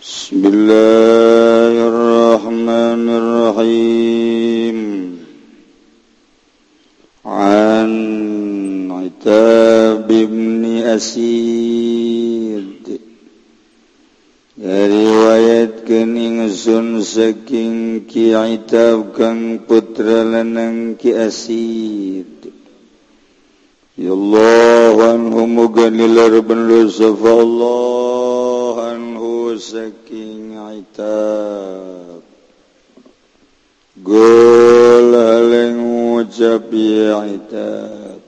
Bismillahirrahmanirrahim. An Itab الرحيم Asid. Dari wayat kening sun ingsun saking ki Itab kang putra lanang ki Asid. Ya Allah anhum ganil rabban lusafa Allah. eh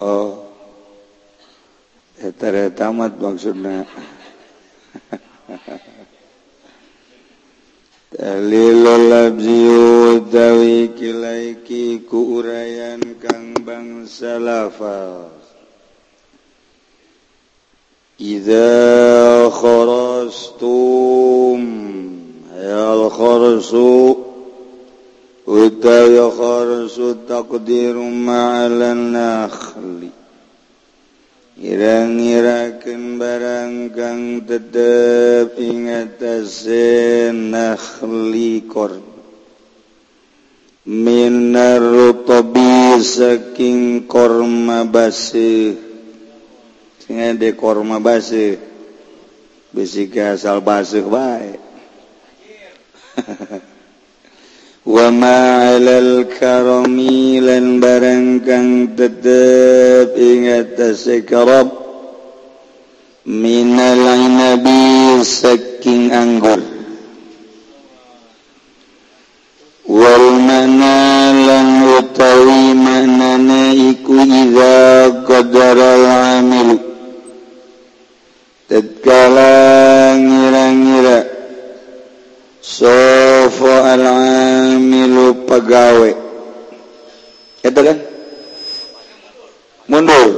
oh tara tamat maksudna Talilul labzi utawi kilaiki ku urayan kang bangsa lafal Idza kharastum al kharsu حتى يخرس تقدير ما على Irang-irakan barangkang tetep ingatase nakhli korn. Minar rutobi saking korma basi. Sehingga de korma basi. Bisi asal basi baik. Wama alal lan barang kang tetep ingat sekarab karam minal saking anggur. Wal mana lan utawi manana iku iza qadara al amil tatkala ngira-ngira sofo alamilu pegawe itu kan? Mundur.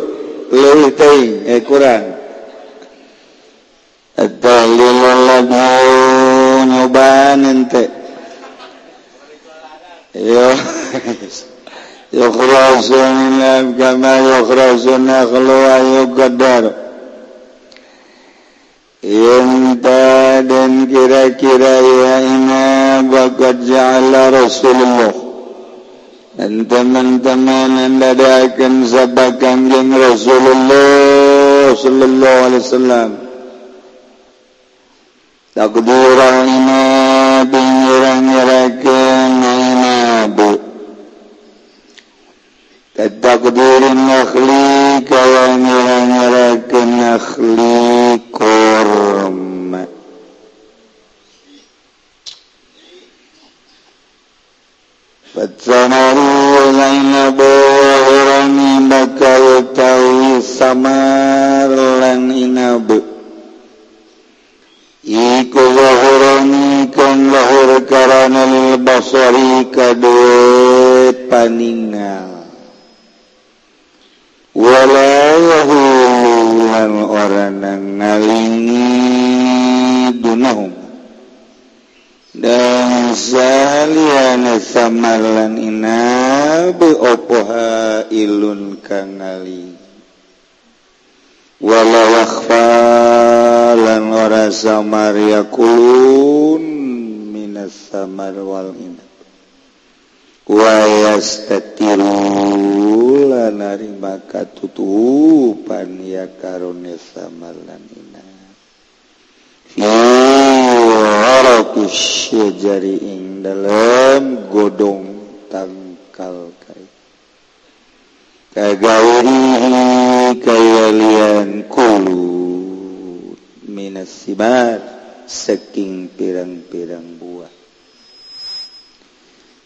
Leuwih teuing eh kurang. Dalilul ladhun nyoban ente yo. Yukhrasu min al-gamal yukhrasu nakhlu wa yuqaddaru Inta dan kira-kira ya ina bakat ja'ala Rasulullah. Dan teman-teman anda da'akan sabakan yang Rasulullah Sallallahu alaihi wasallam. Takdirah ina pingirang-irakan ina bu Takdirin nakhli kawang irang-irakan nakhlik الحرم فالثمر زينب ورمي بكى يتوي سمر لن Iku zahurani kan lahur karana lil basari kadue paningal samalan inabu opoha ilun kangali. Wala wakhfa lan ora samar yakulun minas samar wal inab. Wa yastatiru lan maka tutupan ya karone samar lan inab jari ing dalam godong tangkal kai. Kagairihi kayalian kulu minas sibat saking pirang-pirang buah.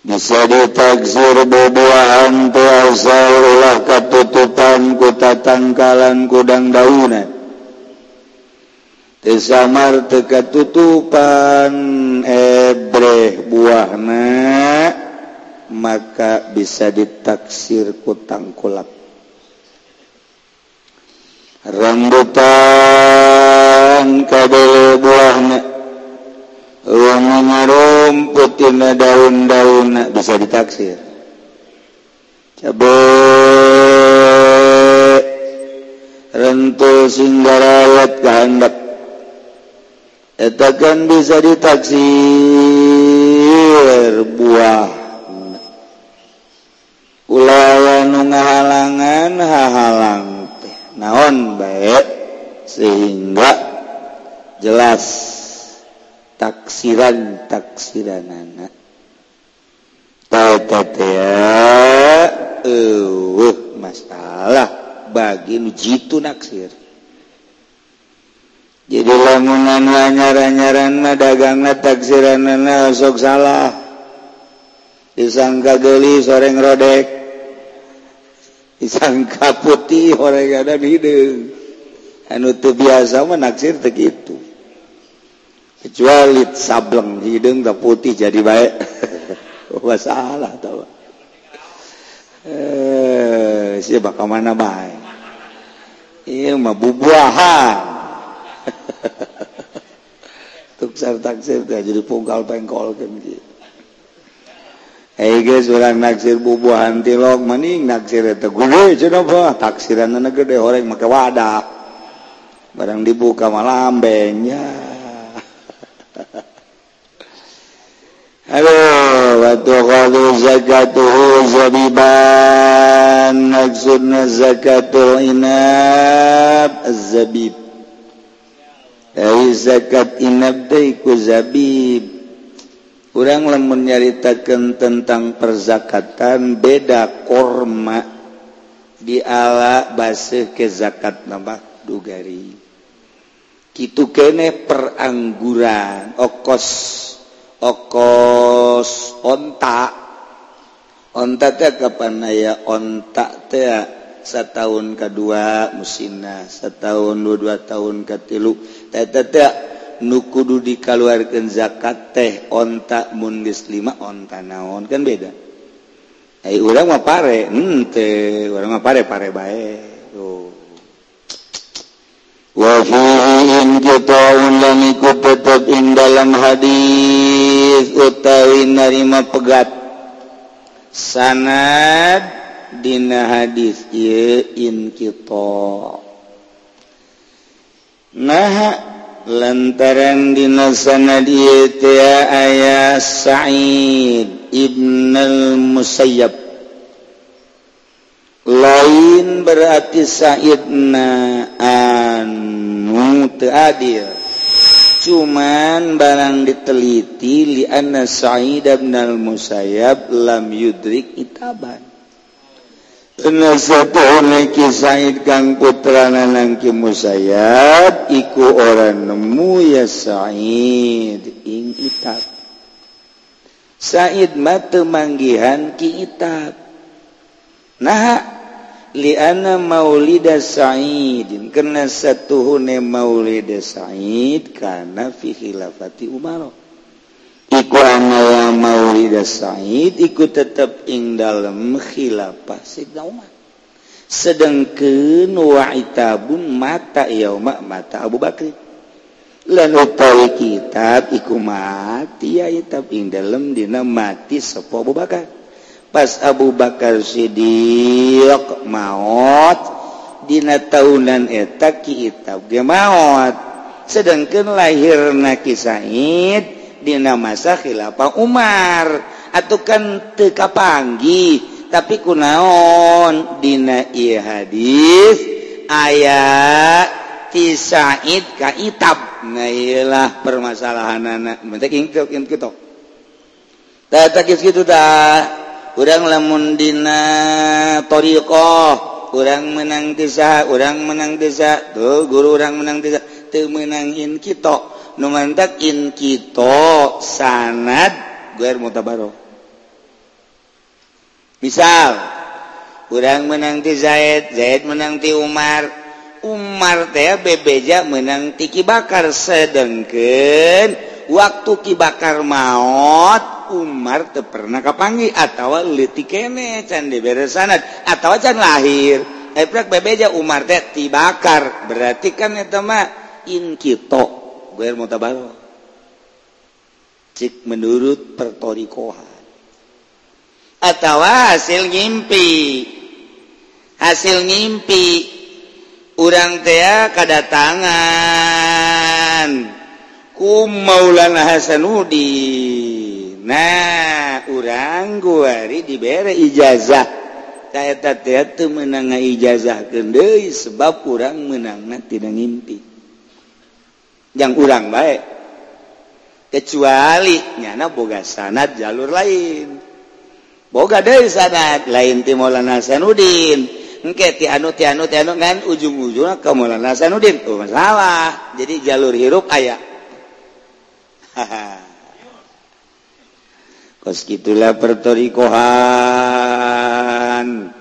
Bisa ditakzir bebuahan tuasal ulah katutupan kuta tangkalan kudang daunan. Tesamar teka tutupan ebre buahna maka bisa ditaksir kutang kulak rambutan kabel buahna wangunnya rumputina daun-daun bisa ditaksir. Cabe rentul singgarawat kehendak. etakan bisa ditaksir buah. Ulawa nu ngahalangan hahalang teh naon baik sehingga jelas taksiran taksiran anak tata uh, masalah bagi nu jitu naksir. Jadi lamunan nyaran-nyaran dagang taksiran sok salah. Disangka geli soreng rodek. Disangka putih orang ada hidung anu teu biasa menaksir begitu kecuali sableng hidung tak putih jadi baik oh, masalah tahu eh siapa kemana baik iya mah bubuahan. tuksar taksir teh jadi pungkal pengkol kan gitu. Eh guys orang naksir bubuhan tilok maning naksir itu gue cina taksiran anak gede orang make wadah barang dibuka malah ambengnya. Halo waktu kalau zakatuhu zabiban naksudna zakatul inab zabib zakat inabdaikuzabi kurang lemun nyaritakan tentang perzakatan beda korma di ala base ke zakat nama dugari. Kitu kene perangguran okos okos onta. Onta teh kapan ya? Onta teh setahun kedua musina setahun dua, dua tahun ketilu. nukudu dikaluarkan zakat teh ontak mundis 5 onta naon kan beda. Eh orang mah pare hmm orang pare pare bae tuh. Wa lam ikut tetap in dalam hadis utawi narima pegat. Sanad dina hadis ieu in kita. Nah lantaran dinasanadia ayah Said Ibnal Musayyab. Lain berarti Said anu adil cuman barang diteliti lianna Said Ibnal Musayyab lam yudrik itaban. ki Said kang putrana nangki musayab iku orang nemu ya Said. Ing itab Said mata manggihan ki itab nah liana maulida Saidin karena satuhune maulida Said karena fi khilafati Umarok Iqana Maulida Said ikut tetap ing dalam khilafah Sayyidina Umar. Sedengkeun wa'itabun mata yauma mata Abu Bakar. Lan utawi kitab iku mati ya kitab ing dalam dina mati sepo Abu Bakar. Pas Abu Bakar Siddiq maut dina tahunan eta kitab ge maut. Sedangkan lahirna Ki Said Dina masa Khilafah Umar. Atukan teka panggi tapi kunaon? Dina iya hadis ayat Said kaitab nailah permasalahan anak mentek ingkil kita tak gitu dah kurang lamun dina toriqoh kurang menang desa kurang menang desa tuh guru orang menang desa tuh menangin kita numantak in kita sanad gue mutabaro misal kurang menang ti Zaid Zaid menang ti Umar. Umar teh bebeja menang ti Ki waktu Ki Bakar maut Umar teu pernah kapanggi atawa leutik kene can dibere sanad atawa can lahir. Eprak bebeja Umar teh ti Bakar berarti kan eta mah in kita Guer Mutabaro. Cik menurut pertorikohan. Atau hasil ngimpi. Hasil ngimpi. Urang tea kadatangan. Ku Maulana hasanudi Nah, urang guari dibere ijazah. menang ijazah gede sebab kurang menang tidak ngimpi yang urang baik kecuali nyana boga sanat jalur lain. Boga dari sanat lain ti Maulana sanudin engke ti anu ti anu ti anu kan ujung ujungnya ke Maulana sanudin tuh oh, masalah. Jadi jalur hirup aya. Kos gitulah pertorikohan.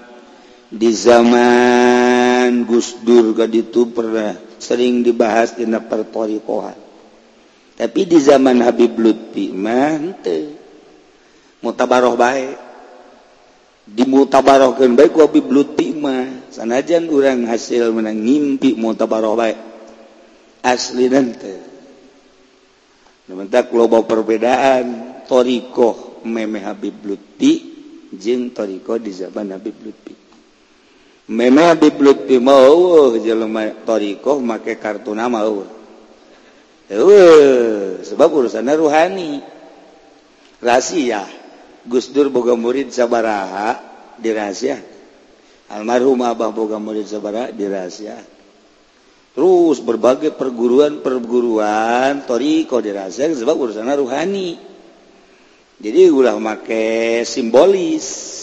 Di zaman Gus Dur kaditu pernah sering dibahas dina pertorikohan tapi di zaman Habib Lutfi mante mutabaroh baik. Dimutabarohkan baik ku Habib Lutfi mah. Sanajan orang hasil menang ngimpi mutabaroh baik. Asli nanti Sementara loba perbedaan Toriko meme Habib Lutfi jeng Toriko di zaman Habib Lutfi. memang diplukti mau jelema torikoh make kartu nama eueuh. Sebab urusannya ruhani. Rahasia. Gus Dur boga murid sabaraha dirahasia almarhum Abah boga murid sabaraha dirahasia terus berbagai perguruan-perguruan torikoh dirahasia sebab urusannya ruhani. Jadi ulah make simbolis.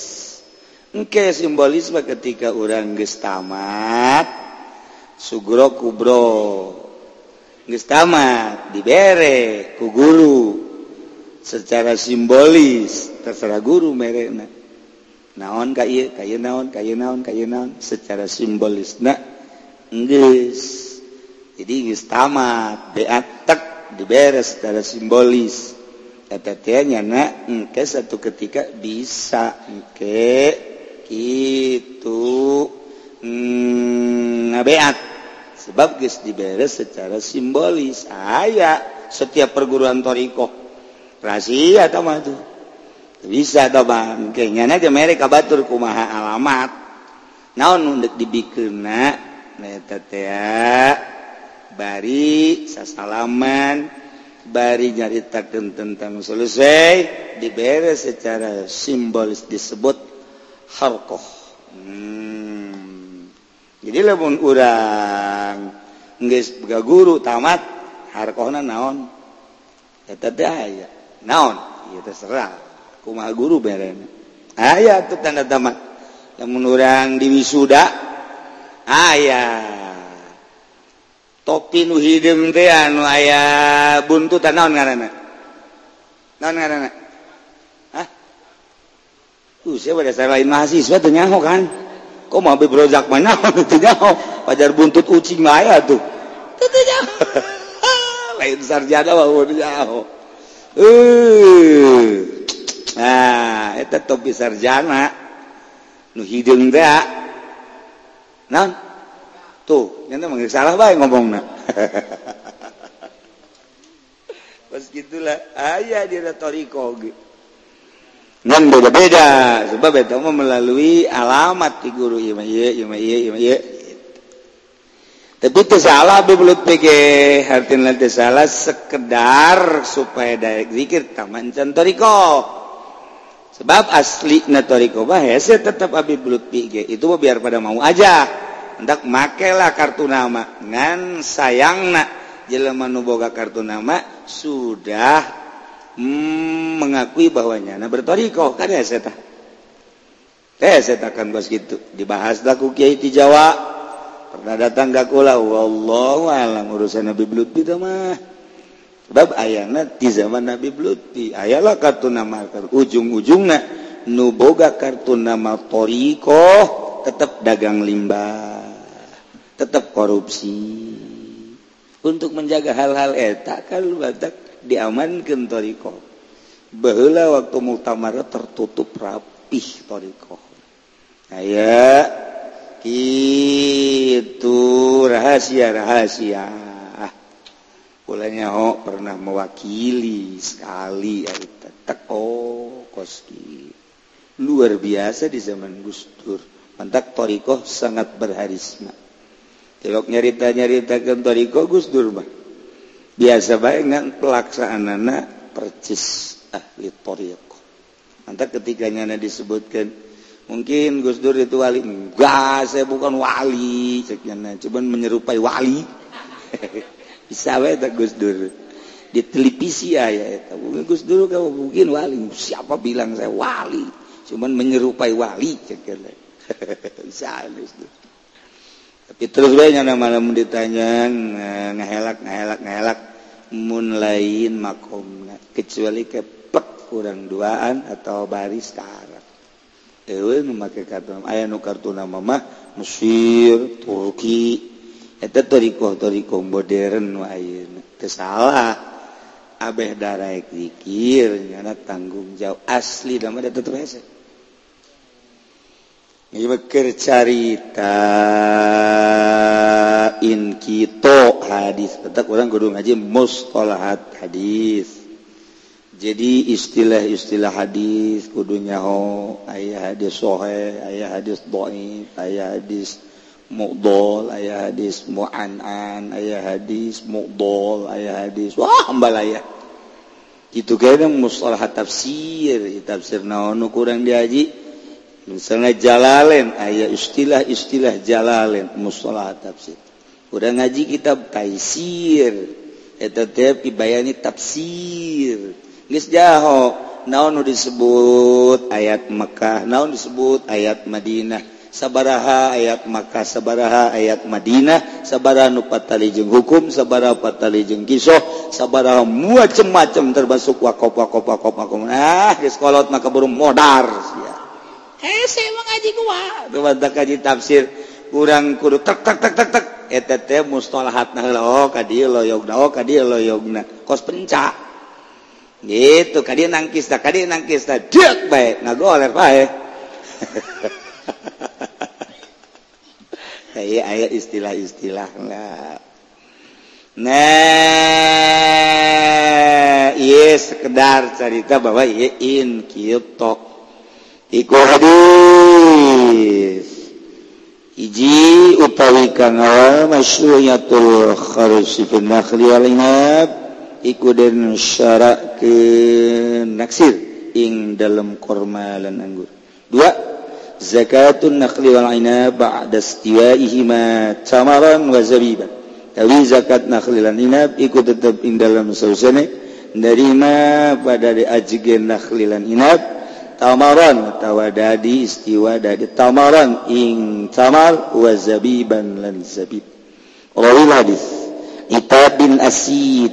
Oke simbolisme ketika orang gestamat Sugro kubro. Gestamat dibere ku guru. Secara simbolis terserah guru merena. Naon kaya kaya naon kaya naon kaya naon secara simbolis nak nges jadi gestamat beatak dibere secara simbolis. Eta nak engke satu ketika bisa engke itu hmm, ngabeat sebab guys diberes secara simbolis. Aya setiap perguruan Toriko. Rahasia atau maju bisa atau bang. Kayaknya aja mereka batur kumaha alamat. Naon untuk dibikirna netatea bari sasalaman bari nyaritakan tentang selesai diberes secara simbolis disebut harkoh hmm. jadi lamun urang nggak bega guru tamat harkohna naon? Eta teh aya. Naon? Ieu terserah. Kumaha guru berena aya tuh tanda tamat. Lamun urang di wisuda aya. Topi nu hideung teh anu aya buntutan naon ngaranna? Naon ngaranna? Tuh, saya pada saya lain mahasiswa tuh nyaho kan. Kok mau ambil brojak mana? Tuh nyaho. Pajar buntut ucing maya tuh. Tuh nyaho. lain sarjana mau nyaho. Uh. Nah, itu topi sarjana. Nu hidung dia. Nah, tuh, nyata manggil salah baik ngomongnya. Pas gitulah, ayah dia retoriko gitu. ngan beda-beda. Sebab itu mah melalui alamat di guru ieu mah ieu ieu mah ieu ieu mah ieu. Tapi teu salah bebelut pike hartina teu salah sekedar supaya dari zikir taman cantoriko sebab asli na toriko bah hese tetap abi belut pike itu mah biar pada mau aja. Hendak makelah kartu nama. Ngan sayangna jelema nu boga kartu nama sudah mm, mengakui bahwanya. Nah bertorikoh kan ya saya eh saya takkan bos gitu. Dibahas daku kiai di Jawa. Pernah datang dakula wallahu alam urusan Nabi Bluti itu mah. Sebab ayana di zaman Nabi Bluti ayalah kartu nama ujung-ujungnya. Nuboga kartu nama torikoh tetap dagang limbah. Tetap korupsi. Untuk menjaga hal-hal etak kan batak. diamankan toriko. Bahula waktu muktamar tertutup rapih toriko. Aya itu rahasia rahasia Kulanya ho pernah mewakili sekali ya itu teko koski. Luar biasa di zaman Gus Dur. Mantak toriko sangat berharisma. Telok nyarita nyarita kan toriko Gus Dur mah biasa bayangan pelaksanaan anak percis ahli toriko nanti ketiganya anak disebutkan mungkin Gus Dur itu wali. Enggak saya bukan wali ceknya cuman menyerupai wali. Bisa wae tak Gus Dur? Di televisi ya ya Gus Dur kamu mungkin wali siapa bilang saya wali? Cuman menyerupai wali ceknya bisa Gus Dur. tapi terus banyak malam ditanya ngehelak ngehelak ngehelak mun lain makom kecuali kepek kurang duaan atau baris karat. Ewe nu make kartu aya nu kartu nama mah Mesir Turki. Eta toriko toriko modern nu ayeuna. Teu salah. Abeh darah zikir nyana tanggung jawab asli nama da tetap hese. Iwekir carita inkito hadis. Tetap orang kudu ngaji mustalahat hadis. Jadi istilah-istilah hadis kudu nyaho ayah hadis sohe, ayah hadis doif, aya hadis mudol, ayah hadis mu'an'an, ayah hadis mudol, ayah hadis wah ambalaya. Itu kayaknya mustalahat tafsir, tafsir naon kurang diaji. misalnya jalalen ayat istilah-istilah jalalen musola tafsir udah ngaji kitab taisir. Eta teh ibayani tafsir. Geus jaho naon disebut ayat Mekah naon disebut ayat Madinah. Sabaraha ayat Makkah sabaraha ayat Madinah. Sabaraha nu patali jeung hukum sabaraha patali jeung kisah. Sabaraha macam-macam termasuk wakop wakop wakop wakop ah geus kolot mah keburu modar sia. eh saya emang ngaji gua. Tuh mantap ngaji tafsir. Kurang kudu tak tak tak tak tak eta teh mustalahatna oh ka dieu loyogna. Oh ka dieu loyogna. Kos penca. Gitu ka dieu nangkis da ka dieu nangkis da deuk bae ngagoler bae. Iya, aya istilah-istilah lah. Nah, iya sekedar cerita bahwa iya in kitok iku hadis. Iji utawi kang masyruyatul kharsi fil nakhli wal inab iku den syarak ke naksir ing dalam korma lan anggur. Dua zakatun nakhli wal inab ba'da istiwaihima tamaran wa zabiban. Tapi zakat nakhli lan inab iku tetap ing dalam sausane nerima pada di ajigen nakhli lan inab tamaran tawadadi istiwa dadi tamaran ing tamar wa zabiban lan zabib. Rawi hadis. Itab bin Asid.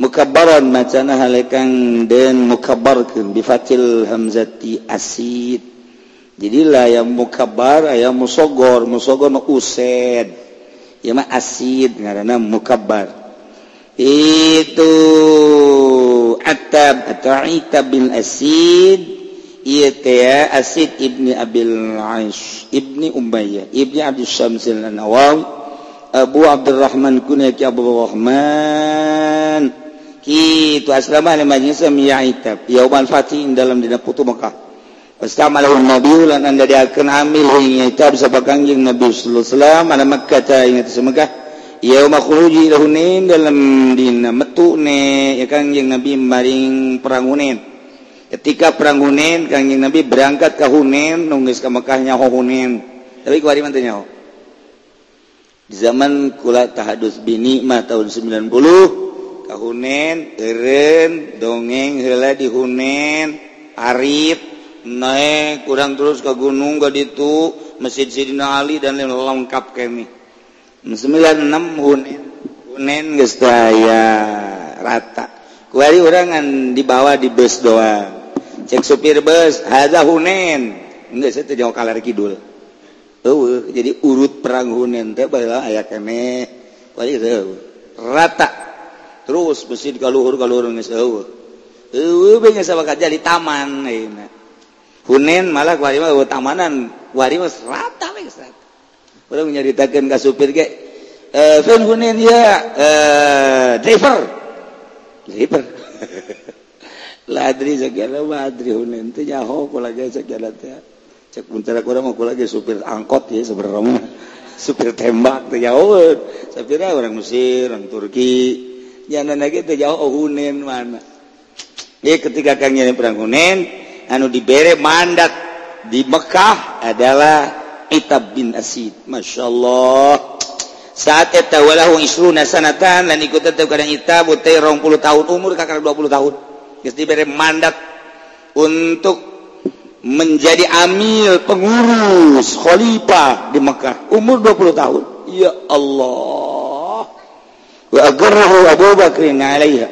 Mukabbaran macana halekang den mukabbarkeun bi fatil hamzati asid. Jadi lah yang mukabbar aya musogor. Musogor nu used ieu mah asid ngaranna mukabbar. Itu atab atau itab bin asid. asid Ibni Abil Aish Ibni Umayyah Ibni Abdul Syamsil Nawawi Abu Abdurrahman kunya Abu Rahman. Kitu asrama ahli majlis ya yauman fatih dalam dina putu Mekah. Pastamalahun Nabi lan anda diakan amil hingga itab sabab kanjing Nabi sallallahu alaihi wasallam ana Makkah ta ingat semegah yauma khuruji lahunin dalam dina metu ne ya kanjing Nabi maring perang Hunain. Ketika peranggunen Kajing nabi berangkat ke Hunen nunggis ke Mekkahnya hohunen tapi mannya di zaman kula tahadus binikmah tahun 90 kahunen keren dongeng hela di Hunen Arif naik kurang terus ke gunung gak itu masjid Sidina Ali dan lain lengkap kami. 96 Hunen Hunen geus rata. Kuari orangan dibawa di bus doang cek supir bus haza hunen. Enggak saya tuh jauh kalar kidul. Eueuh jadi urut perang hunen teh barulah aya kene. Balik rata. Terus mesin kaluhur kaluhur geus eueuh. Eueuh banyak geus kerja di taman ayeuna. hunen malah kuari mah tamanan. Kuari mah rata wes rata. Urang nyaritakeun ka supir ge, eh hunen ya eh, driver. Driver. ladri segala wadri hunen teh nyaho kula ge segala teh cek muntara mah kula ge supir angkot ya sebenarnya supir tembak teh jauh sapira orang Mesir orang Turki. Jangan lagi teh oh, jauh hunen mana. Ya ketika kangnya perang hunen anu dibere mandat. Di Mekah adalah Itab bin Asid. Masya Allah saat eta walahu isruna sanatan lan ikut tetap kadang itab utai rong puluh tahun umur kakak dua puluh tahun. Diberre mandat untuk menjadi amil pengurus khalifah di Mekah. Umur 20 tahun. Ya Allah. Wa agarrahu Abu Bakr alaiha.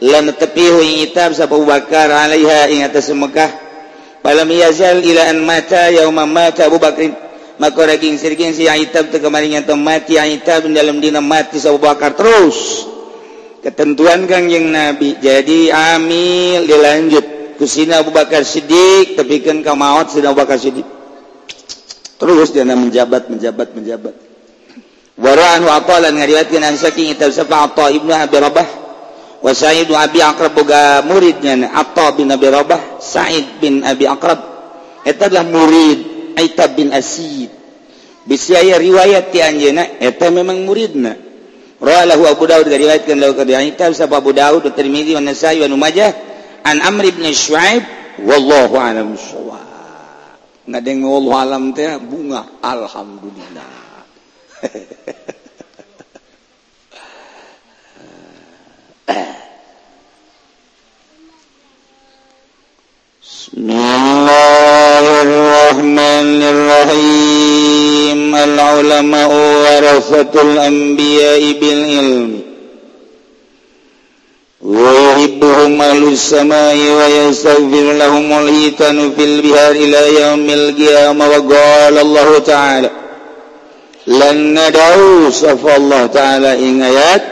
Lan tapihu hitab sa Abu Bakar alaiha ing atas Mekah. Falam yazal ila an mata yauma mata Abu Bakr. Maka raging sirgin si Aitab teu kemaringan mati Aitab dalam dina mati Abu Bakar terus ketentuan Kangjeng Nabi jadi amil. Dilanjut kusina Abu Bakar Siddiq tepikan kau maut Sina Abu Bakar Siddiq. Terus dia menjabat menjabat menjabat. Waranu aqalan ngariwatkeun an saking itu Safa Atha Ibnu Abi Rabah. Wa Sa'id Abi Aqrab boga muridnya Atha bin Abi Rabah Sa'id bin Abi Aqrab. Eta adalah murid Aitab bin Asid. Bisa riwayat ti anjeuna eta memang muridna. Rawahu Abu Daud riwayatkeun lahu sapa Abu Daud Tirmizi wa Nasa'i wa Majah an Amr bin Syuaib wallahu alam syawab ngadeng wallahu alam teh bunga. Alhamdulillah. Bismillahirrahmanirrahim Warasatul anbiya'i bil ilmi ويحبهم أهل السماء ويستغفر لهم الهيتان في البحار إلى يوم القيامة. وقال الله تعالى لن ندعو صف الله تعالى إن آيات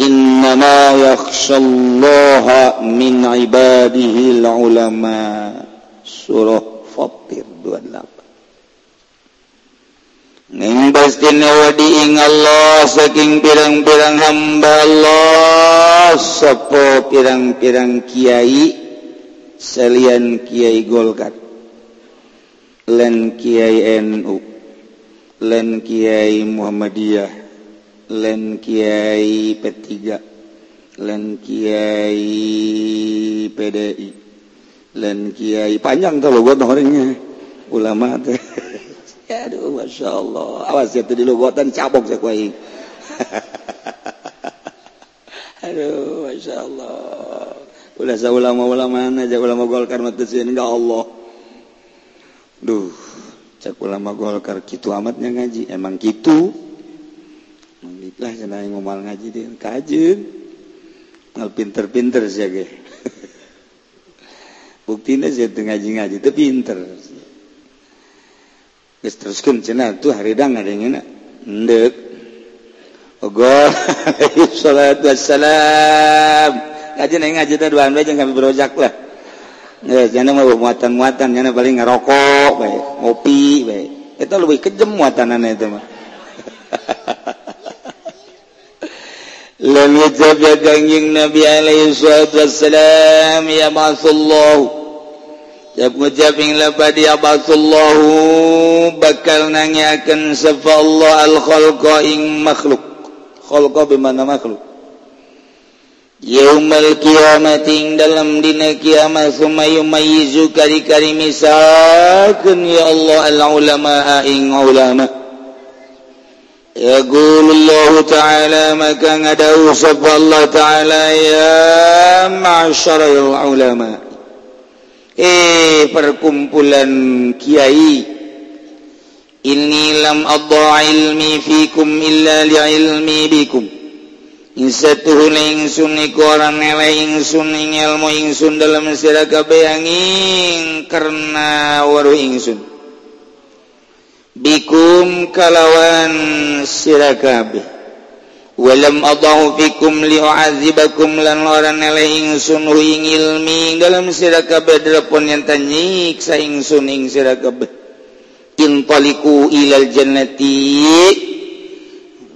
إنما يخشى الله من عباده العلماء. سورة فطر Ning pastiwadiing Allah saking pirang-pirang hamba Allah sepo pirang-pirang Kyai salian Kyai Golkat Len Kyai NU Len Kyai Muhammadiyah Len Kyai P3 Len Kyai PDI Len Kyai panjang kalau buat orangnya ulama teh. Masya Allah. Awas ya tadi lu buatan cabok saya kuing aduh Masya Allah. Ulah saya ulama-ulama aja ulama golkar matusin enggak Allah. Duh cek ulama golkar. Gitu amatnya ngaji. Emang gitu. Lah cina yang ngomal ngaji dia. Kajen ngal pinter-pinter sih buktinya sih ngaji-ngaji itu pinter. teruskan cina hari haridang ada yang enak ndek. Ogoh, salat wassalam ngaji neng ngaji tuh dua anbe jangan kami berojak lah. Eh, jangan mau muatan muatan jangan paling ngerokok baik. Ngopi baik. Itu lebih kejem muatanan itu mah. Lalu jadi عن Nabi عليه الصلاة ya يبعث gucaping lepa dia Allahhu bakal nanyakan sefa Allah alqaing makhlukqa bimana makhluk? Yaumal kiamating dalam dina kiamat summa yumayyizu kari kari misakan ya Allah al ulama aing ulama. يقول الله تعالى ما كان دعوه سب الله تعالى يا معشر العلماء eh perkumpulan Kyai ini lam ilmi fikum illa li ilmi bikum Insatuhun ingsun iku orang nilai ingsun ing ilmu ingsun dalam sira kabeh angin karena waru ingsun Bikum kalawan sira kabeh. walam adahu fikum liu'adzibakum lan orang neleh ingsun ing ilmi. Dalam sira kabeh yang tanyik sa ingsun ing sira kabeh. Taliku ilal jannati.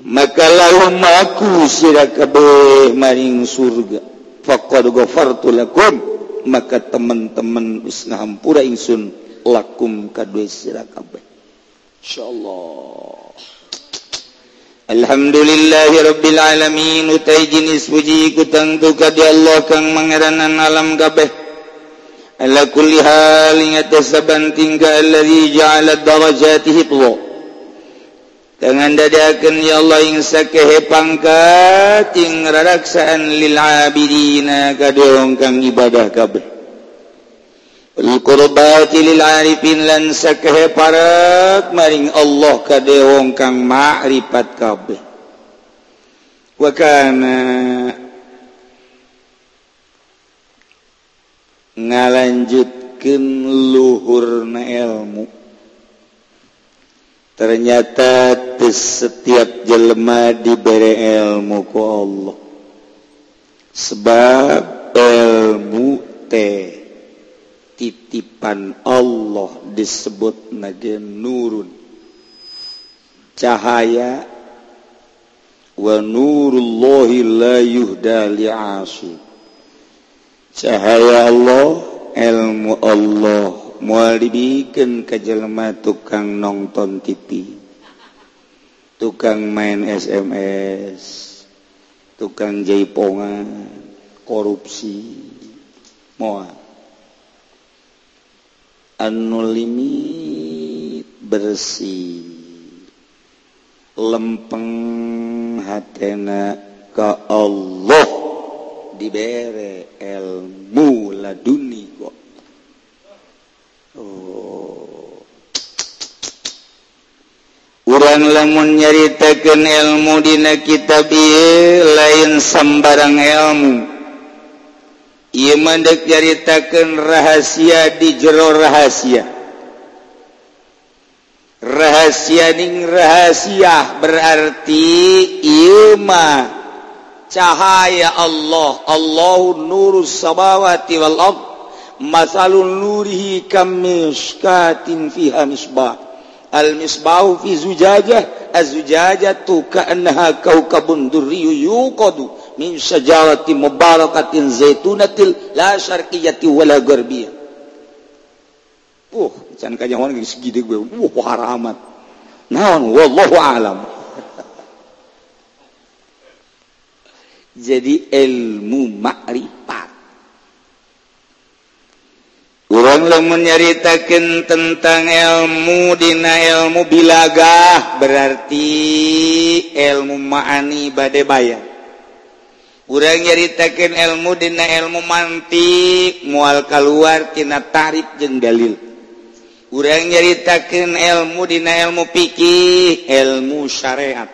Maka lahum aku sira kabeh maring surga. Faqad ghafartu lakum. Maka teman-teman usna hampura ingsun lakum kadue sira kabeh. Insyaallah. Alhamdulillahirobbilalamin utai jenis puji ku tuka di Allah kang mangeranan alam kabeh. Ala kulli hal ingat sabanting ka alladhi ja'ala darajati hitwa tangan dadakan ya Allah ing sakehe pangkat ing raraksaan lil abidina kadong kang ibadah kabeh. Qurbatilarifin sekehe parak maring Allah kade wong kang ma'rifat kabeh. Wa kana ngalanjutkeun luhurna ilmu. Ternyata setiap jelema diberi ilmu ku Allah. Sebab ilmu teh titipan Allah disebut nage nurun. Cahaya wa nurullahi la yuhda li'asu cahaya Allah ilmu Allah mual dibikin ke jelema tukang nonton TV tukang main SMS tukang jaipongan korupsi moal. anulimi bersih lempeng hatena ke Allah. Dibere ilmu laduni kok. Oh. Urang lamun nyaritakeun ilmu dina kitab ieu lain sembarang ilmu. ia mandek nyaritakan rahasia di jero rahasia. Rahasia ning rahasia berarti ilma cahaya Allah. Allah nurus samawati wal ard masalun nurihi kamishkatin fiha misbah. Al misbahu fi zujajah az zujajah tu ka'annaha kaukabun durriyu yuqadu. Jawati mubarakatin zaitunatil la syarqiyati wala garbiyah uh can kanyawan geus gede gue. Uh haramat naon? Wallahu alam. Jadi ilmu makrifat orang lamun nyaritakeun tentang ilmu dina ilmu bilagah berarti ilmu ma'ani bade bayar kurang nyaritakan ilmu dina ilmu mantik mual keluar tina tarif jeng dalil. Kurang nyaritakan ilmu dina ilmu pikir ilmu syariat.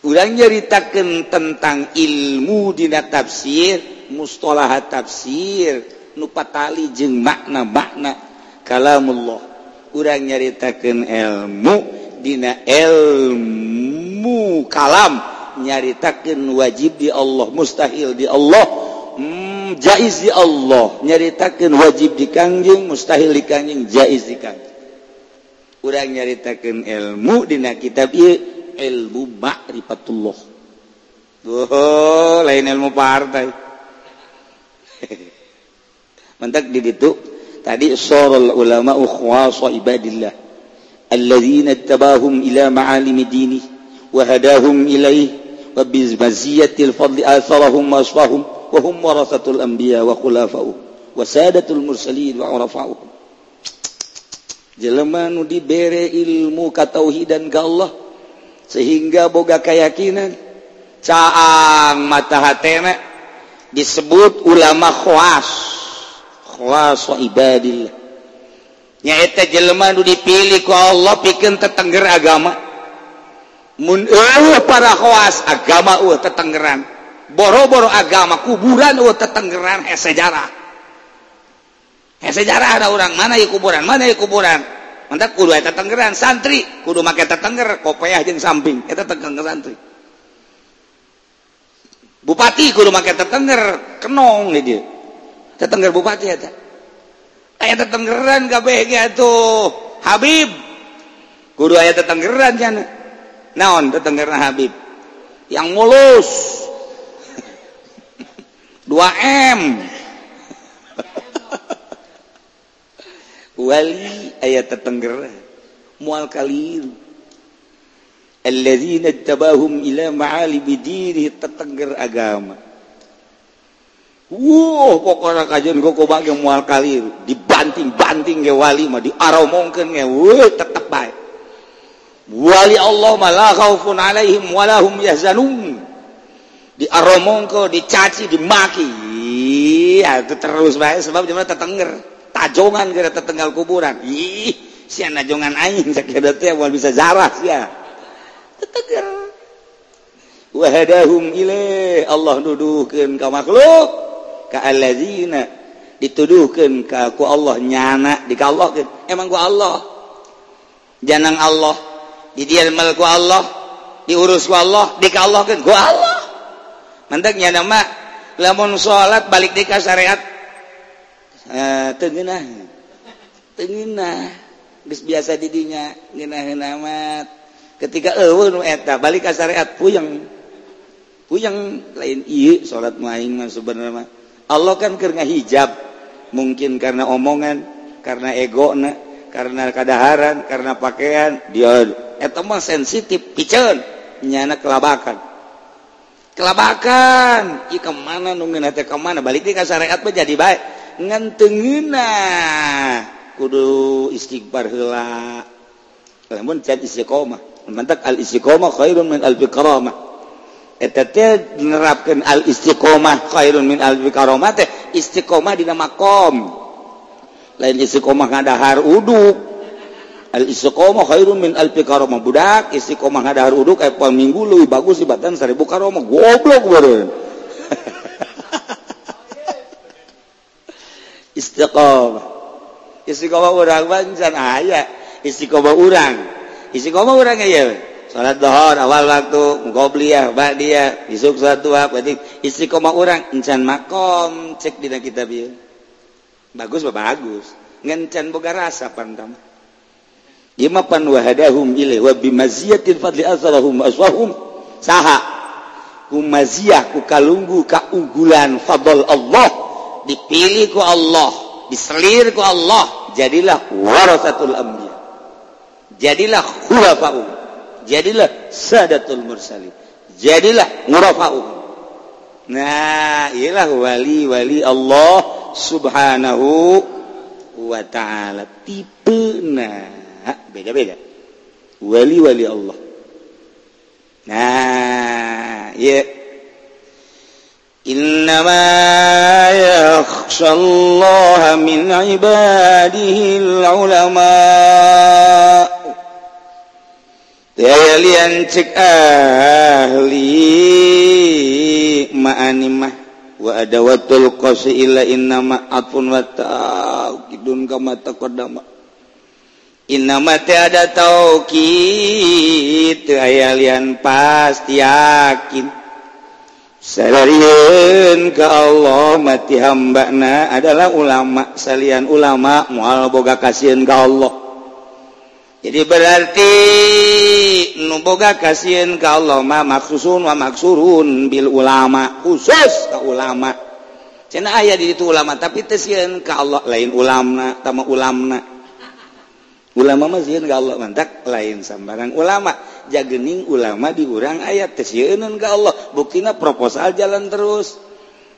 Kurang nyaritakan tentang ilmu dina tafsir mustalah tafsir nupatali jeng makna makna kalamullah. Kurang nyaritakan ilmu dina ilmu kalam. nyaritakan wajib di Allah mustahil di Allah hmm, jaiz di Allah. Nyaritakan wajib di Kangjeng mustahil di Kangjeng jaiz di Kangjeng urang nyaritakan ilmu dina kitab ieu ilmu ma'rifatullah. Oh lain ilmu partai. Mentak di ditu tadi sorol ulama ukhwasa ibadillah. Alladzina tabahum ila ma'alimi dinih wa hadahum ilaih wabil الفضل fadli atharahum وهم wa hum warasatul anbiya wa وعرفاؤهم. Wa mursalin wa jelema nu dibere ilmu katauhidan ka Allah sehingga boga keyakinan caang mata hatena disebut ulama khawas khawas wa ibadillah. Nyaeta jelema nu dipilih ku Allah pikeun tetengger agama. Mun, uh, para khoas agama uh, tetenggeran. Boro-boro agama kuburan uh, tetenggeran sejarah. Sejarah ada orang mana ya kuburan mana ya kuburan? Mantap kudu eta tetenggeran santri. Kudu make tetengger kopeah jeung samping eta tetenggeran santri. Bupati kudu make tetengger kenong ieu dia tetengger bupati eta. Aya tetenggeran kabeh ge atuh Habib. Kudu aya tetenggeran jangan naon tetengger Habib? Yang mulus. 2M wali ayat tetengger mual kali bidiri tetengger agama. Wow pokoknya kajian kok bagi mual kali dibanting-banting ke wali mah diaromongkeun ge tetep baik wali Allah malaun Alaihim walahum yahzanun. Diaromongko dicaci dimaki. Ya itu terus baik sebab cuma tetengger. Tajongan kira tetenggal kuburan. Ih sia najongan aing sakira teh wal bisa zarah sia tetengger. Wahadahum ilaih. Allah nuduhkeun ka makhluk. Ka allazina. Dituduhkeun ka ku Allah nyana di ka Allah emang ku Allah. Janang Allah. didialmalku Allah diurus Allah di Allah ke gua Allah. Mantaknya nama lamun salat balik di syariat eh tengenah. Tengenah. Geus biasa didinya ngeunaheun amat ketika eueuh nu eta balik ka syariat puyeng. Puyeng lain ieu salat mah aing mah sebenarnya Allah kan karena hijab mungkin karena omongan karena egona karena kadaharan karena pakaian dia etmah sensitif pican nyana kelabakan. Kelabakan! I kemana nungin hati kemana? Balik ke syariat menjadi baik. Ngentengina kudu istighfar hela lamun can istiqomah. Mantak al istiqomah khairun min al biqaramah eta teh nerapkeun al istiqomah khairun min al biqaramah teh istiqomah dina makom. Lain istiqomah ngadahar uduk. Al-istiqomah khairun min al-karomah budak istiqomah ngadahar uduk kayak pol minggu lebih bagus di batan seribu karomah. Goblok baru. Istiqomah. Istiqomah urang bancan ayat istiqomah urang. Istiqomah urang ya salat dohor awal waktu ngobliah bak dia isuk satu apa istiqomah orang encan makom cek dina kitab ieu bagus bagus? Ngencan boga rasa pantam Ima pan wahadahum ilaih wa bimaziyatin fadli azalahum aswahum saha. Ku maziyah ku kalunggu keunggulan fadl Allah. Dipilih ku Allah diselir ku Allah. Jadilah warasatul anbiya. Jadilah khulafa'u jadilah sadatul mursalin. Jadilah murafa'uh nah ialah wali-wali Allah subhanahu wa ta'ala. Tipe nah beda-beda? Wali-wali Allah. Nah ya innama yakhshallaha min ibadihi ulama lian cek ahli ma'animah. Wa ada watul qasi illa innama atfun wa ta'kidun kama taqaddama Inama ada aya lian pasti yakin. Salarian ke Allah mati hambana adalah ulama salian ulama mual boga kasihan ke Allah. Jadi berarti nuboga kasihan ke Allah ma maksusun wa maksurun bil ulama khusus ke ulama. Cina di itu ulama tapi tesian ke Allah lain ulamna tama ulamna. ulama mazin ka Allah mantak lain sambarang ulama. Jagening ulama diurang ayat tesieunun ka Allah. Buktina proposal jalan terus.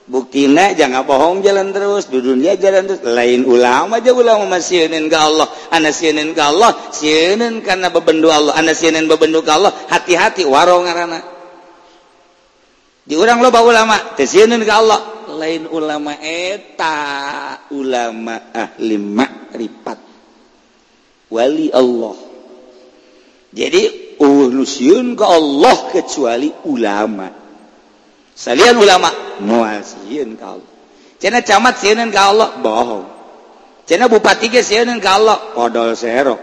Buktina jangan bohong jalan terus di dunia jalan terus. Lain ulama aja ulama masieunun ka Allah. Ana sieunun ka Allah sieunun kana bebendu Allah. Ana sieunun bebendu ka Allah hati-hati warong di diurang loba ulama tesieunun ka Allah. Lain ulama eta ulama ahli makrifat kecuali Allah. Jadi urusiun ke Allah kecuali ulama. Salian ulama muasiin ke Allah. Cina camat sianan ke Allah bohong. Cina bupati ke sianan ke Allah odol serok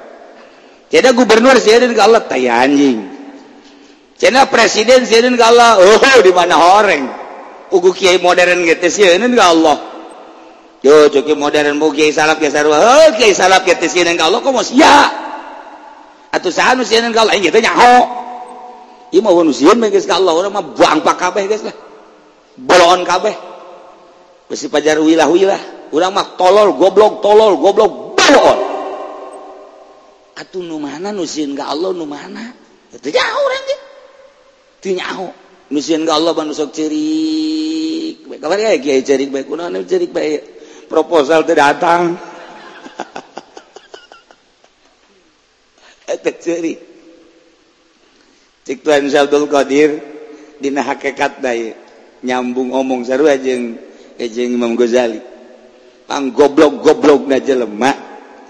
cina gubernur sianan ke Allah tai anjing. Cina presiden sianan ke Allah oh di mana orang ugu kiai modern gitu sianan ke Allah. Yo cukup modern mau kiai salaf kiai sarua. Heuh kiai salaf kiai tisieun ka Allah komos ya. Atuh saha nu sieun ka Allah ieu teh nyaho. Ieu mah mah geus ka Allah urang mah bangpak kabeh geus lah. bolon kabeh. Besi pajar wilah-wilah. Urang mah tolol goblok tolol goblok bolon. Atuh nu mana nu sieun ka Allah nu mana? Itu nyaho urang ge. Teu nyaho. Nu sieun ka Allah bae sok ceurik. Kabar ya kiai ceurik bae kunaon ceurik bae. proposal tidak datang. Etek ceri cik Tuhan Syabdul Qadir dina hakikat daya nyambung omong seru aja yang Imam Ghazali. Pang goblok goblok na jelema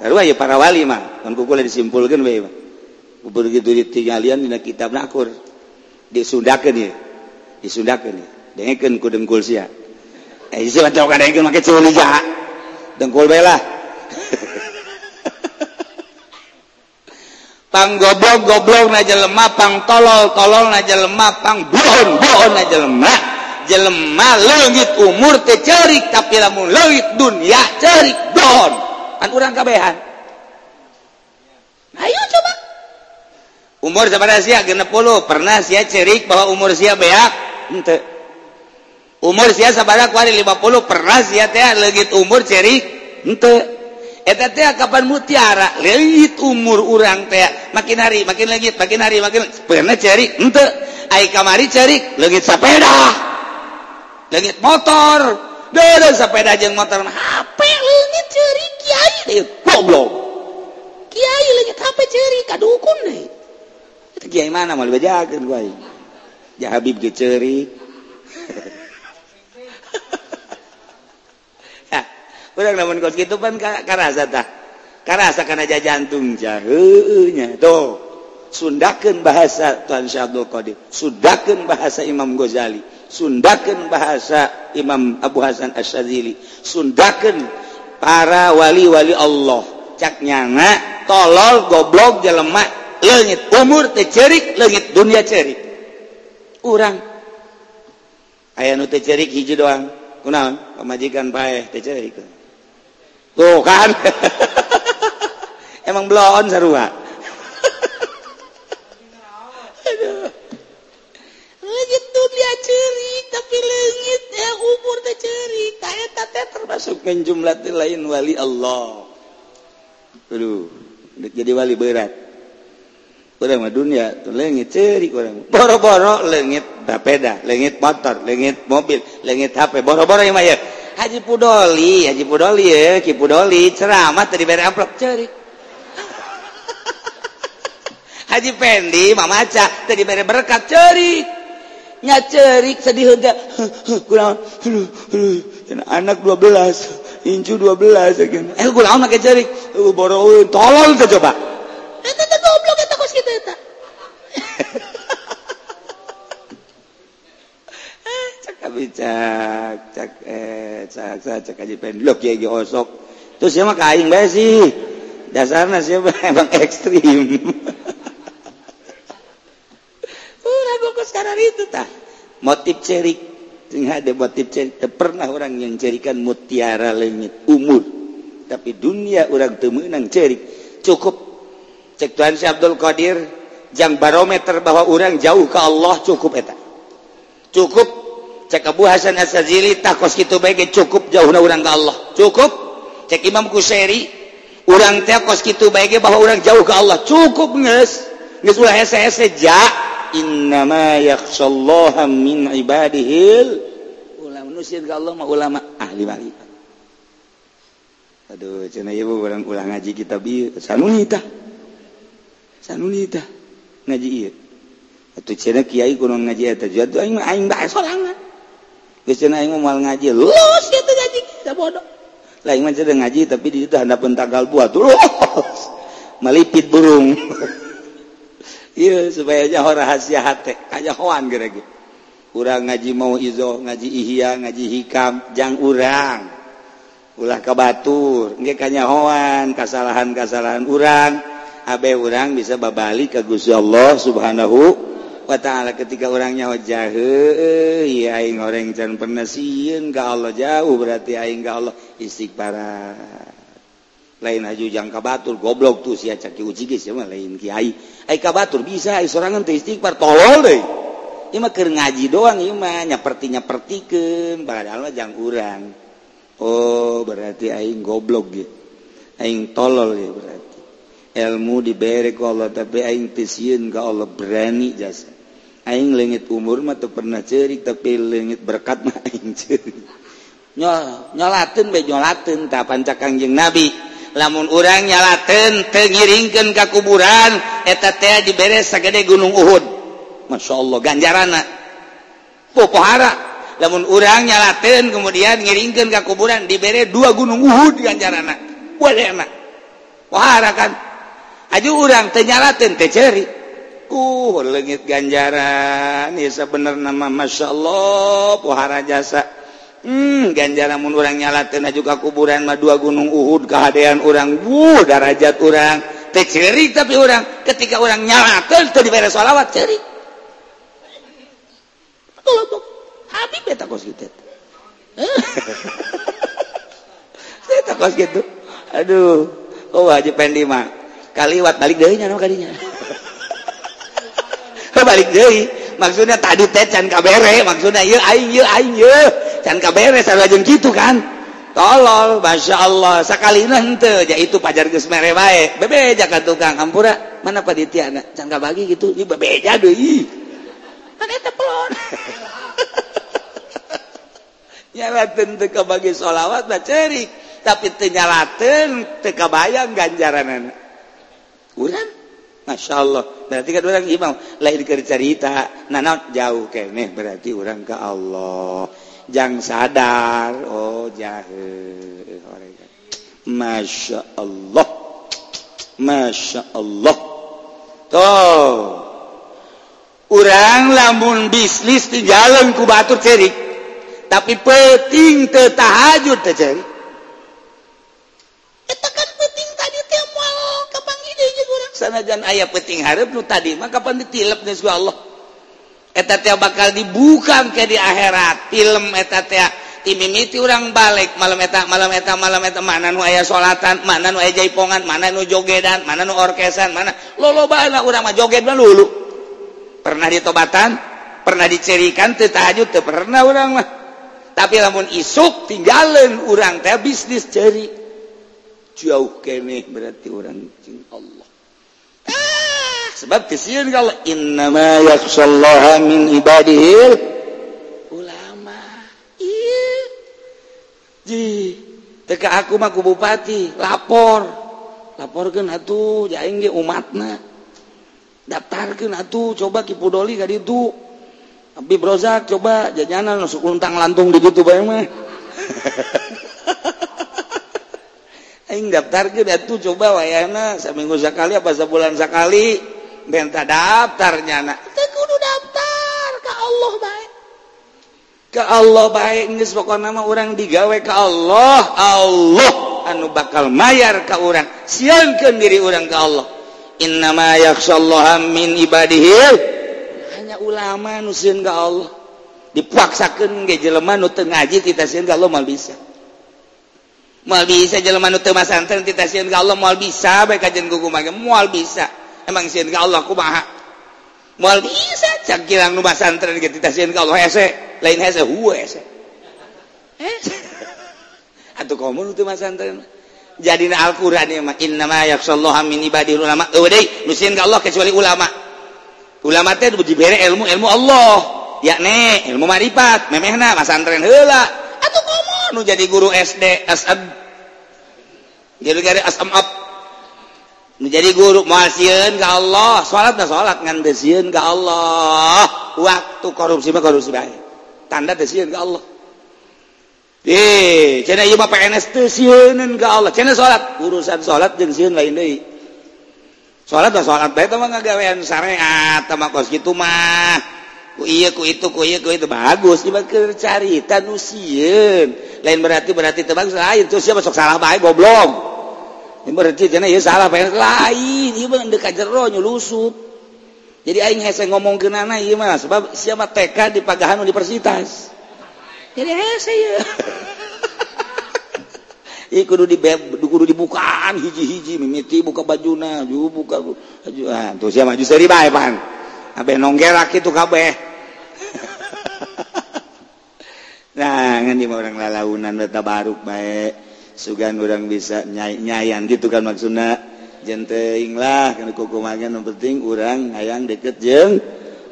seru aja para wali mah kan kukul disimpulkan bae mah begitu ditinggalian dina kitab nakur. Disundakan ya. Disundakan ya. Dengkeun ku dengkul sia. Eh, dengkul bela pang goblok goblok na jelema pang tolol tolol na jelema pang buon buon na jelema. Jelema leungit umur teh ceurik tapi lamun leungit dunya ceurik buon kan urang kabehan. Ayo coba. Umur sabaraha sia 60 pernah sia ceurik bahwa umur sia beak? Henteu umur sia sabadak wari 50 pernah sia teh leungit umur ceri henteu eta teh kapan mutiara legit umur urang teh. Makin hari makin leungit makin hari makin pernah ceri henteu ai kamari ceri legit sepeda. Legit motor. Deureun sepeda jeung motor hape leungit ceri kiai goblok. Kiai legit hape ceri kadukun deui kiai mana mau dibajakeun gua ja Habib ge ceri. kurang namun kos gitu pan karasa tah. Karasa karena jantung cahnya tuh. Sundakan bahasa Tuan Syekh Abdul Qadir. Sundakan bahasa Imam Ghazali. Sundakan bahasa Imam Abu Hasan Asyadzili sundakan para wali-wali Allah. Cak nyanga tolol goblok jelema leungit umur teh cerik leungit dunia cerik. Urang. Aya nu teh cerik hiji doang. Kunaon? Pamajikan paeh teh cerik. Tuh kan? Emang belum sarua legit dunia cerik tapi ya umur teh cerik kayak teh termasuk lain wali Allah. Aduh jadi wali berat. Orang mah dunia lengit cerik orang. Boro-boro lengit bapeda lengit motor lengit mobil lengit HP boro-boro yang mah ya Haji Pudoli Haji Pudoli ya Ki Pudoli. Ceramah tadi beri amplop ceri Haji Pendi Mama Aca tadi beri berkat ceri nya cerik sedih henteu kurang. Anak 12 incu 12 eh kunaon make cerik boro tolol tuh coba. Eta teh goblok eta kos kitu eta cak cak eh cak cak cak aja pendok ya gitu osok terus siapa kain bae sih dasarnya siapa emang ekstrim udah gue sekarang itu tah motif cerik sehingga ada motif cerik pernah orang yang cerikan mutiara langit umur tapi dunia orang temenang cerik cukup cek Tuhan si Abdul Qadir. Jang barometer bahwa orang jauh ke Allah. Cukup eta cukup cek Abu Hasan Asazili takos gitu baik cukup jauh orang ke Allah. Cukup? Cek Imam Kuseri orang teh kos gitu baik bahwa orang jauh ke Allah. Cukup nges. Nges ulah hese hese ja innama yakhsallaha min ibadihil. Ulama nusir ke Allah mah ulama ahli malika aduh cenah ibu urang ulang ngaji kitab bi sanunita sanunita ngaji ieu. Atau cenah kiai kuno ngaji eta. Jatuh aing aing bae sorangan. ngaji Lus, ngaji bodoh. Lain ngaji tapi di situ anda pun tanggal buat terus melipit burung. Iya supaya aja rahasia hati aja hoan kira gitu urang ngaji mau izo ngaji ihya ngaji hikam jang urang. Ulah kabatur nggak kanya hoan kesalahan kesalahan urang. Abe urang bisa babalik ke Gusti Allah subhanahu Ta'ala ketika orangnya Ojahe goreng dan penasiun ga Allah jauh berarti aing ga Allah. Istighfar lain aju jangka batur goblok tuh si caki uji sama lain Kiai. Aika batur bisa serangan istighfar tolol deh. Ima keur ngaji doang ima nyaperti nyapertikeun padahal mah jang urang. Oh berarti aing goblok gitu aing tolol ya berarti. ilmu diberre ke Allah tapi aing piun ke Allah berani jasa aing legit umur mah pernah cerik tapi legit berkat mah aing cerik nyol nyolatin be nyolatin kapan cakangjeng nabi? Lamun orang nyalaten tengiringkan ke kuburan eta teh diberes sagede gunung Uhud. Masya Allah ganjarana. Popohara. Lamun orang nyalaten kemudian ngiringkan ke kuburan diberre dua gunung Uhud ganjarana. Boleh enak kan? Aju urang tenyalaten teceri. Uh, legit ganjaran. Ya sebenar nama Masya Allah, pohara jasa. Hmm, ganjaran mun urang nyalaten juga kuburan mah dua gunung Uhud kahadean urang. Wuh, darajat urang. Teceri tapi urang ketika orang nyalaten teu diberi selawat ceri. Habib eta kos gitu. Eta kos gitu. Aduh. Oh, Haji Pendi mah. kaliwat balik dehnya no kadinya? Oh, balik deui. Maksudnya tadi teh can kabere maksudnya ieu aing ieu aing ieu can kabere sareng kitu kan? Tolol Masya Allah. Sakalina henteu ya itu pajar geus mere bae. Bebeja ka tukang hampura mana paditiana can kabagi gitu ieu bebeja deui. Kan eta pelon. Nyalaten teu kabagi sholawat mah cerik. Tapi teu nyalateun teu kabayang ganjaranana. Urang. Masya Allah. Berarti kan orang imam. Lahir ke cerita. Nanot jauh kene. Berarti orang ke Allah. Jang sadar. Oh jahil. Masya Allah. Masya Allah. Tuh. Orang lamun bisnis di jalan ku batur cerik. Tapi peting tetahajud tercerik. sanajan ayah peting harap nu tadi maka pan ditilep geus Allah? Eta teh bakal dibuka ke di akhirat. Film eta teh timimiti orang balik malam eta malam eta malam eta mana nu aya salatan mana nu aya jaipongan mana nu jogedan mana nu orkesan mana lolobana urang mah joget mah lulu. Pernah ditobatan pernah dicerikan teu tahajud teu pernah urang mah. Tapi lamun isuk tinggalin urang teh bisnis ceri. Jauh keneh berarti orang cing Allah. sebab kesian kalau innama yakhshallaha min ibadihi ulama. Iya. Ji teka aku mah bupati lapor. Laporkeun atuh jaing ge umatna. Daftarkeun atuh coba kipudoli ka ditu. Tapi Brozak coba jajanan masuk untang lantung di gitu bae mah. daftarkan atuh coba wayahna seminggu sekali apa sebulan sekali. Benta daftarnya nak. Kudu daftar ke Allah baik. Ke Allah baik geus pokona nama orang digawe ke Allah. Allah anu bakal mayar ke orang sieunkeun diri orang ke Allah. Innama yakshallaha min ibadihi. Hanya ulama nu sieun ka Allah. Dipaksakeun ge jelema nu teu ngaji kita sieun ka Allah mal bisa. mal bisa jalan santan kita sian ka Allah mal bisa bae kajian gugu mage mal bisa. Emang sian ka Allah kumaha? Moal bisa cak kirang nu santren ge kita sian ka Allah hese lain hese hue hese. Eh? Atuh komun teu masantren. Jadina Al-Qur'an ieu mah innama yakhshallaha min ibadil ulama. Eueuh deui nu sieun ka Allah kecuali ulama. Ulama teh dibere ilmu ilmu Allah. Yakni ilmu marifat memehna masantren heula. atau nu jadi guru SD asab jadi SM up. Menjadi guru masieun ka Allah. Salat dan salat ngan desieun ka Allah. Waktu korupsi mah korupsi bae tanda desieun ka Allah. Eh, cenah ieu mah PNS teu sieuneun ka Allah. Cenah salat, urusan salat jeung sieun lain deui. Salat mah salat bae teh mah ngagawean syariat, tama kos kitu mah. ku ieu ku itu ku iya ku itu. Bagus cuma keur carita nu sieun. Lain berarti berarti teu bagus. Lain terus siapa sok salah bae? Goblok. Ini berarti cenah ieu salah bae lain ieu mah deuk jero nyulusut jadi aing hese ngomong keunana ieu mah sebab sia mah TK di Pagahan Universitas. Jadi hese ieu. Ieu kudu di kudu dibukaan hiji-hiji mimiti buka bajuna, ju buka baju. Ah, tuh siapa maju seri bae pan. nonggerak itu kabeh. Nah nah, di orang lalaunan beta baruk baik sugan orang bisa nyai nyayan gitu kan maksudnya jenteng lah kan kukumangan penting orang hayang deket jeng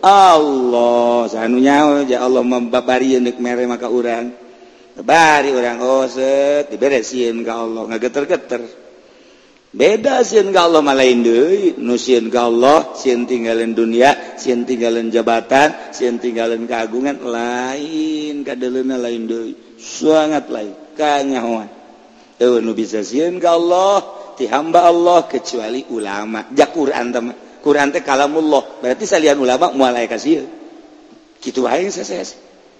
Allah. Sanunya ya Allah membabari nek mere maka orang bari orang osek oh, diberesin ke Allah. Nggak geter-geter beda sin ga Allah malain deui. Nu sieun ga Allah sin tinggalin dunia sin tinggalin jabatan sin tinggalin keagungan lain kadeleuna lain deui. Sangat lain kanyahoan eueuh nu bisa sieun ka Allah ti hamba Allah kecuali ulama. Ja Quran teh Quran teh kalamullah. Berarti salian ulama moal kasih sieun. Kitu aing sese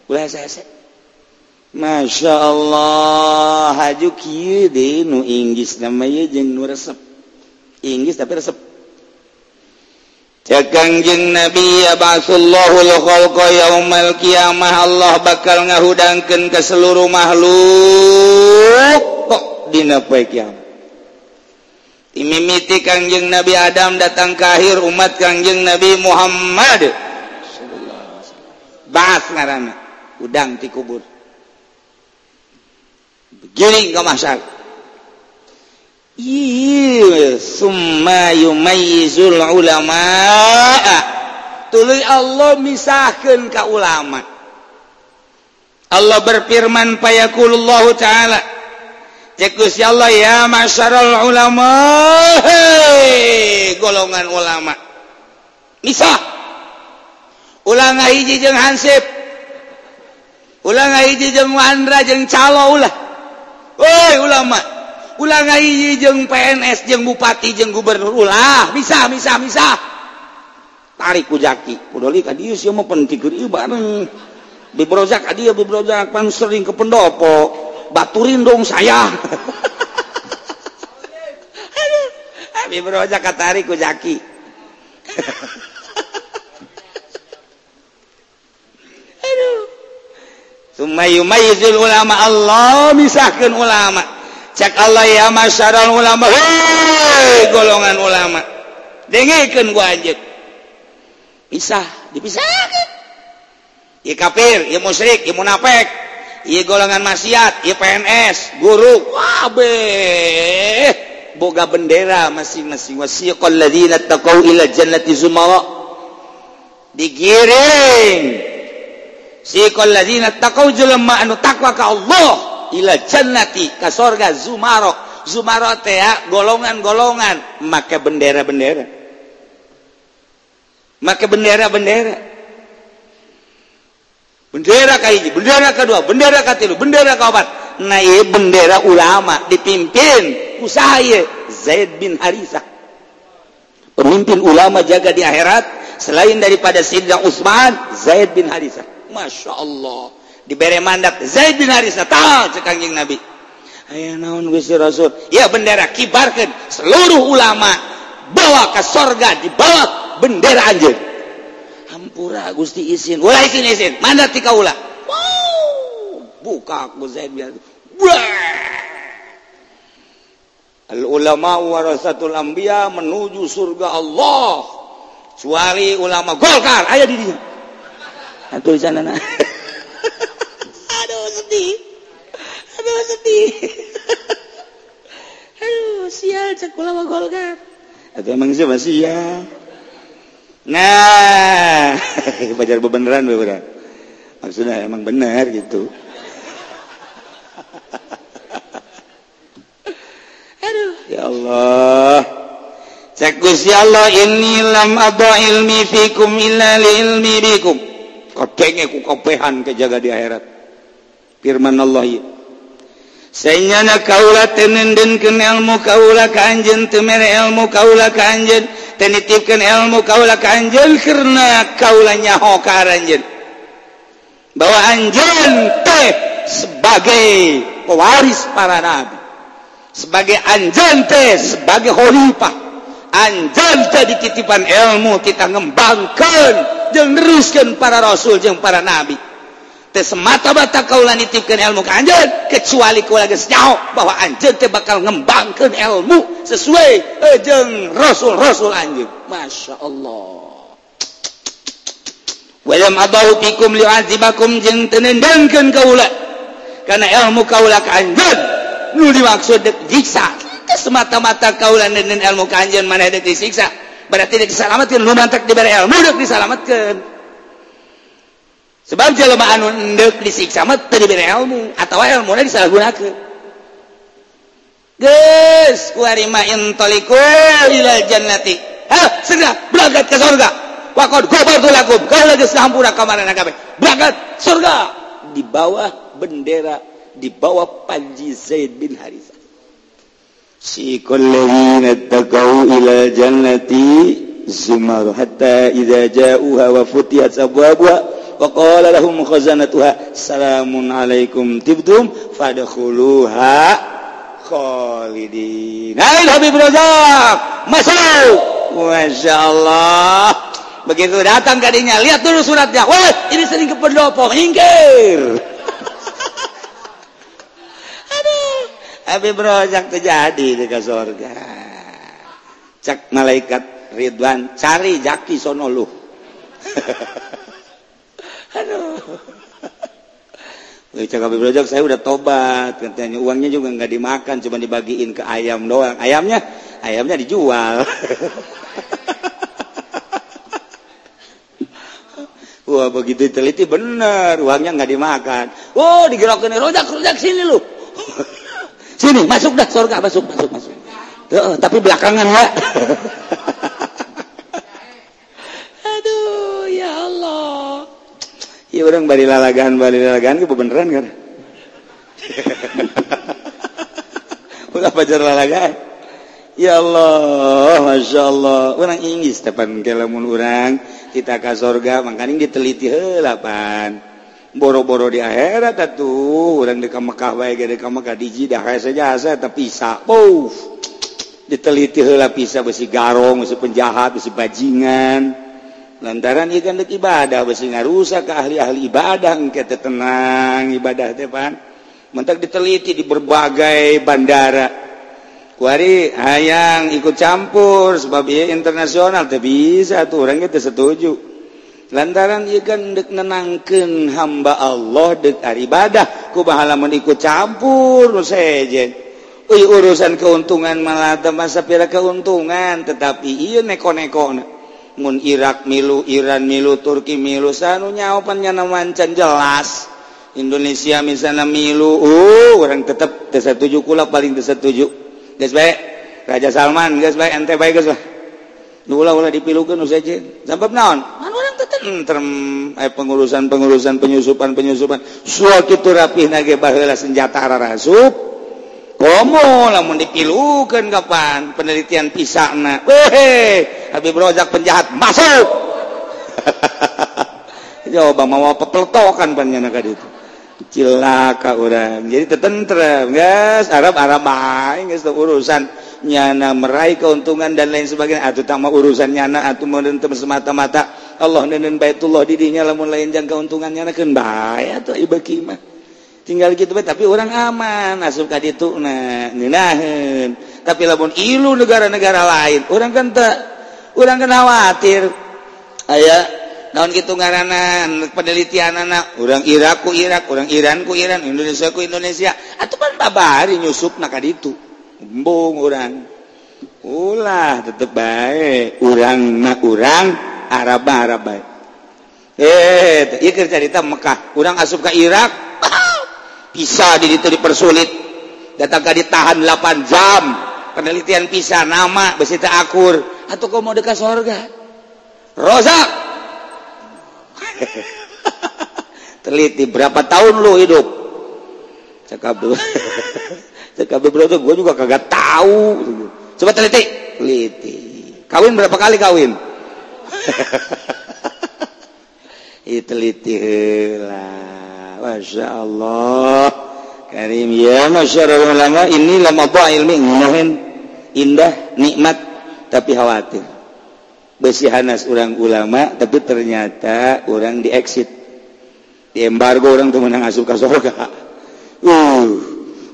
ulah sese Masya Allah haju nu Inggris namanya jeng nu resep Inggris tapi resep cekang jeng Nabi Abasullahu khalqa yaumal qiyamah Allah bakal ngahudangkeun ka seluruh makhluk kok dina poe kiamat Imimiti Kangjeng Nabi Adam datang ke akhir umat Kangjeng Nabi Muhammad. Bahas ngarana. Udang ti kubur. begini ka masak. Summa yumayyizul ulama. Tuluy Allah misahkeun ka ulama. Allah berfirman payakulullahu taala. Cek Gusti Allah ya masyarul ulama. Hey, golongan ulama. Misah. Ulang hiji jeung Hansip. Ulang hiji jeung Wandra jeung Calo ulah. Woi ulama. Ulang ngayi jeung PNS jeung bupati jeung gubernur. Ulah bisa bisa bisa. Tarik ku jaki. Kudoli ka dieu sia mah penting ieu bareng. Bibrojak ka dieu dibrozak pan sering ke pendopo. Baturin dong saya. Abi berojak katarik ku jaki. ulama Allah misahkan ulama. Cek Allah ya masyarakat ulama Hei, golongan ulama. Dengekan wajib pisah dipisahkan ya kafir ya musyrik ya munafik. Ya golongan maksiat ya PNS guru. Wabeh boga bendera masing-masing. Wasiqal ladzina taqau ila jannati zumara. Digiring. anu takwa ka Allah. Ila jannati ka sorga zumarok zumarok teh golongan-golongan. Make bendera-bendera. Make bendera-bendera. Bendera ka hiji bendera kedua bendera ka tilu bendera ka opat nah ieu bendera ulama dipimpin. Ku saya Zaid bin Harisah. Pemimpin ulama jaga di akhirat. Selain daripada Sayyidina Utsman Zaid bin Harisah. Masya Allah. Diberi mandat Zaid bin Harisah tahu cekangjing Nabi. Ayah naon Gusti Rasul? Ya bendera kibarkan seluruh ulama bawa ke sorga di bawah bendera anjir Hampura Gusti izin ulah izin izin mana ti kaula wow. Buka aku Zaid biar Al ulama warasatul anbiya menuju surga Allah. Kecuali ulama Golkar ayah di sana nah. aduh sedih. Aduh sedih. Aduh sial cek ulama Golkar atau emang siapa? Sial. Nah pacar bebeneran bebeneran maksudnya emang benar gitu. Aduh. Ya Allah. Cekus ya Allah ini lam ada ilmi fikum illa li ilmi bikum kekopehan kejaga di akhirat. Firman Allah saynyana kaula tenenden ilmu kaula kanjen temer ilmu kaula kanjen tenitipkan ilmu kaula kanjen karena kaula nyaho ka anjen bahwa anjen teh sebagai pewaris para nabi sebagai anjen teh sebagai khalifah. Anjal jadi titipan ilmu kita ngembangkan. Jeneruskan para rasul jeung para nabi. Teh semata-mata kaulah nitipkan ilmu ke anjal kecuali kau geus nyaho bahwa anjal teh bakal ngembangkan ilmu sesuai eh, jeung rasul-rasul anjeun Masya Allah. Walam adahu fikum li'azibakum jeung tenendangkan kaula karena ilmu kaula ka anjeun nu dimaksud jiksa. Semata-mata kaulan ilmu kanjen mana ada disiksa. Berarti diselamatkan lu mantak diberi ilmu udah diselamatkan. Sebab jelema anu ndek disiksa mah teu diberi ilmu atau ilmu disalahgunakeun geus kuari ma intaliku ila jannati. Ha segera berangkat ke surga. Waqad ghafartu lakum lagi sampura kamarana kabeh berangkat surga. Di bawah bendera di bawah panji Zaid bin Harithah Assalamualaikum tibdum fadkhuluha khalidin. Hai Habib Razak. Masuk. Masya Allah. Begitu datang kadinya, lihat dulu suratnya. Wah, ini sering ke pendopo. Minggir. Brojak terjadi dekat surga cek malaikat Ridwan cari jaki sono lu. Brojak saya udah tobat. Katanya uangnya juga nggak dimakan cuma dibagiin ke ayam doang. Ayamnya ayamnya dijual. Wah begitu teliti bener uangnya nggak dimakan. Oh digerakin rojak rojak sini lu. sini masuk dah surga masuk masuk masuk. Tuh, tapi belakangan ya aduh ya Allah. Ya orang balik lalagan balik lalagan ke beneran kan? Ulah pacar lalagan. Ya Allah masya Allah. Orang inggris tepan kelamun orang kita ke surga makanya diteliti helapan boro-boro di akhirat atuh. Urang di Mekah wae ge ka Mekah dijida kae saja tapi pisah. Oh diteliti heula pisah besi garong besi penjahat besi bajingan. Lantaran ieu kan ibadah besi ngarusak ka ahli-ahli ibadah engke teh tenang ibadah teh pan. Mentak diteliti di berbagai bandara. Kuari hayang ikut campur sebab ieu internasional teh bisa tuh urang kita setuju. lantaran ikan dek nenangkan hamba Allah dek ibadah ku bahala ikut campur sejen Uy, urusan keuntungan malah masa pira keuntungan tetapi iya neko-neko mun Irak milu Iran milu Turki milu sanu nyawapannya namancan jelas. Indonesia misalnya milu uh, orang tetap tersatuju kula paling tersatuju guys baik Raja Salman guys baik ente baik guys baik dipilukan Sabab naon? Hmm, eh, pengurusan pengurusan penyusupan penyusupan. Suatu itu rapih nage bahela senjata arah rasup komo lamun dipilukan kapan? Penelitian pisakna. Wehe Habib Rozak penjahat masuk. Jawaban mau pepeltokan panjana itu cilaka orang jadi tetentrem guys. Arab Arab baik guys. Urusan nyana meraih keuntungan dan lain sebagainya. Atau tak mau urusan nyana atau menentem semata-mata. Allah nenen baitullah didinya lamun lain jang keuntungan nyana kan baik. Atau ibaki tinggal gitu baik. Tapi orang aman. Asup ka ditu nah ngeunaheun tapi lamun ilu negara-negara lain orang kan tak orang kan khawatir. Aya daun gitu ngaranan penelitian anak orang Irakku Irak orang Iranku Iran Indonesia ku Indonesia. Atau kan babari nyusup naka itu embung orang ulah tetep baik orang nak orang Arab Arab baik eh iya kerja cerita Mekah. Orang asup ke Irak bisa di itu dipersulit. Datang ke ditahan 8 jam. Penelitian pisah nama besita akur. Atau kau mau dekat sorga? Rozak! teliti berapa tahun lu hidup? Cakap dulu. Gue juga kagak tahu. Coba teliti. Teliti. Kawin berapa kali kawin? Teliti lah masya Allah. Karim ya masya Allah. Ini lama ilmi ngunahin indah nikmat tapi khawatir besihanas orang ulama tapi ternyata orang di exit di embargo orang tuh menang asup ke surga uh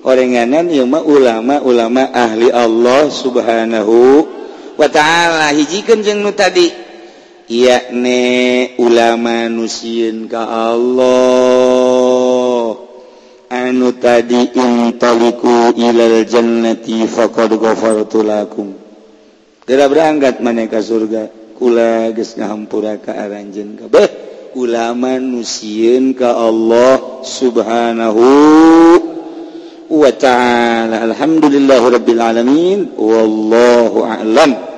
orenganan yang mah ulama-ulama ahli Allah subhanahu wa ta'ala. Hijikan jeng nu tadi. Yakni ulama nusieun ka Allah. Anu tadi intaliku ilal jannati faqad ghafartu lakum. Gerak berangkat maneka surga? kula ngahampura ka aranjeun kabeh ulama nusieun ka Allah subhanahu wa ta'ala. Alhamdulillahirabbil alamin. Wallahu a'lam.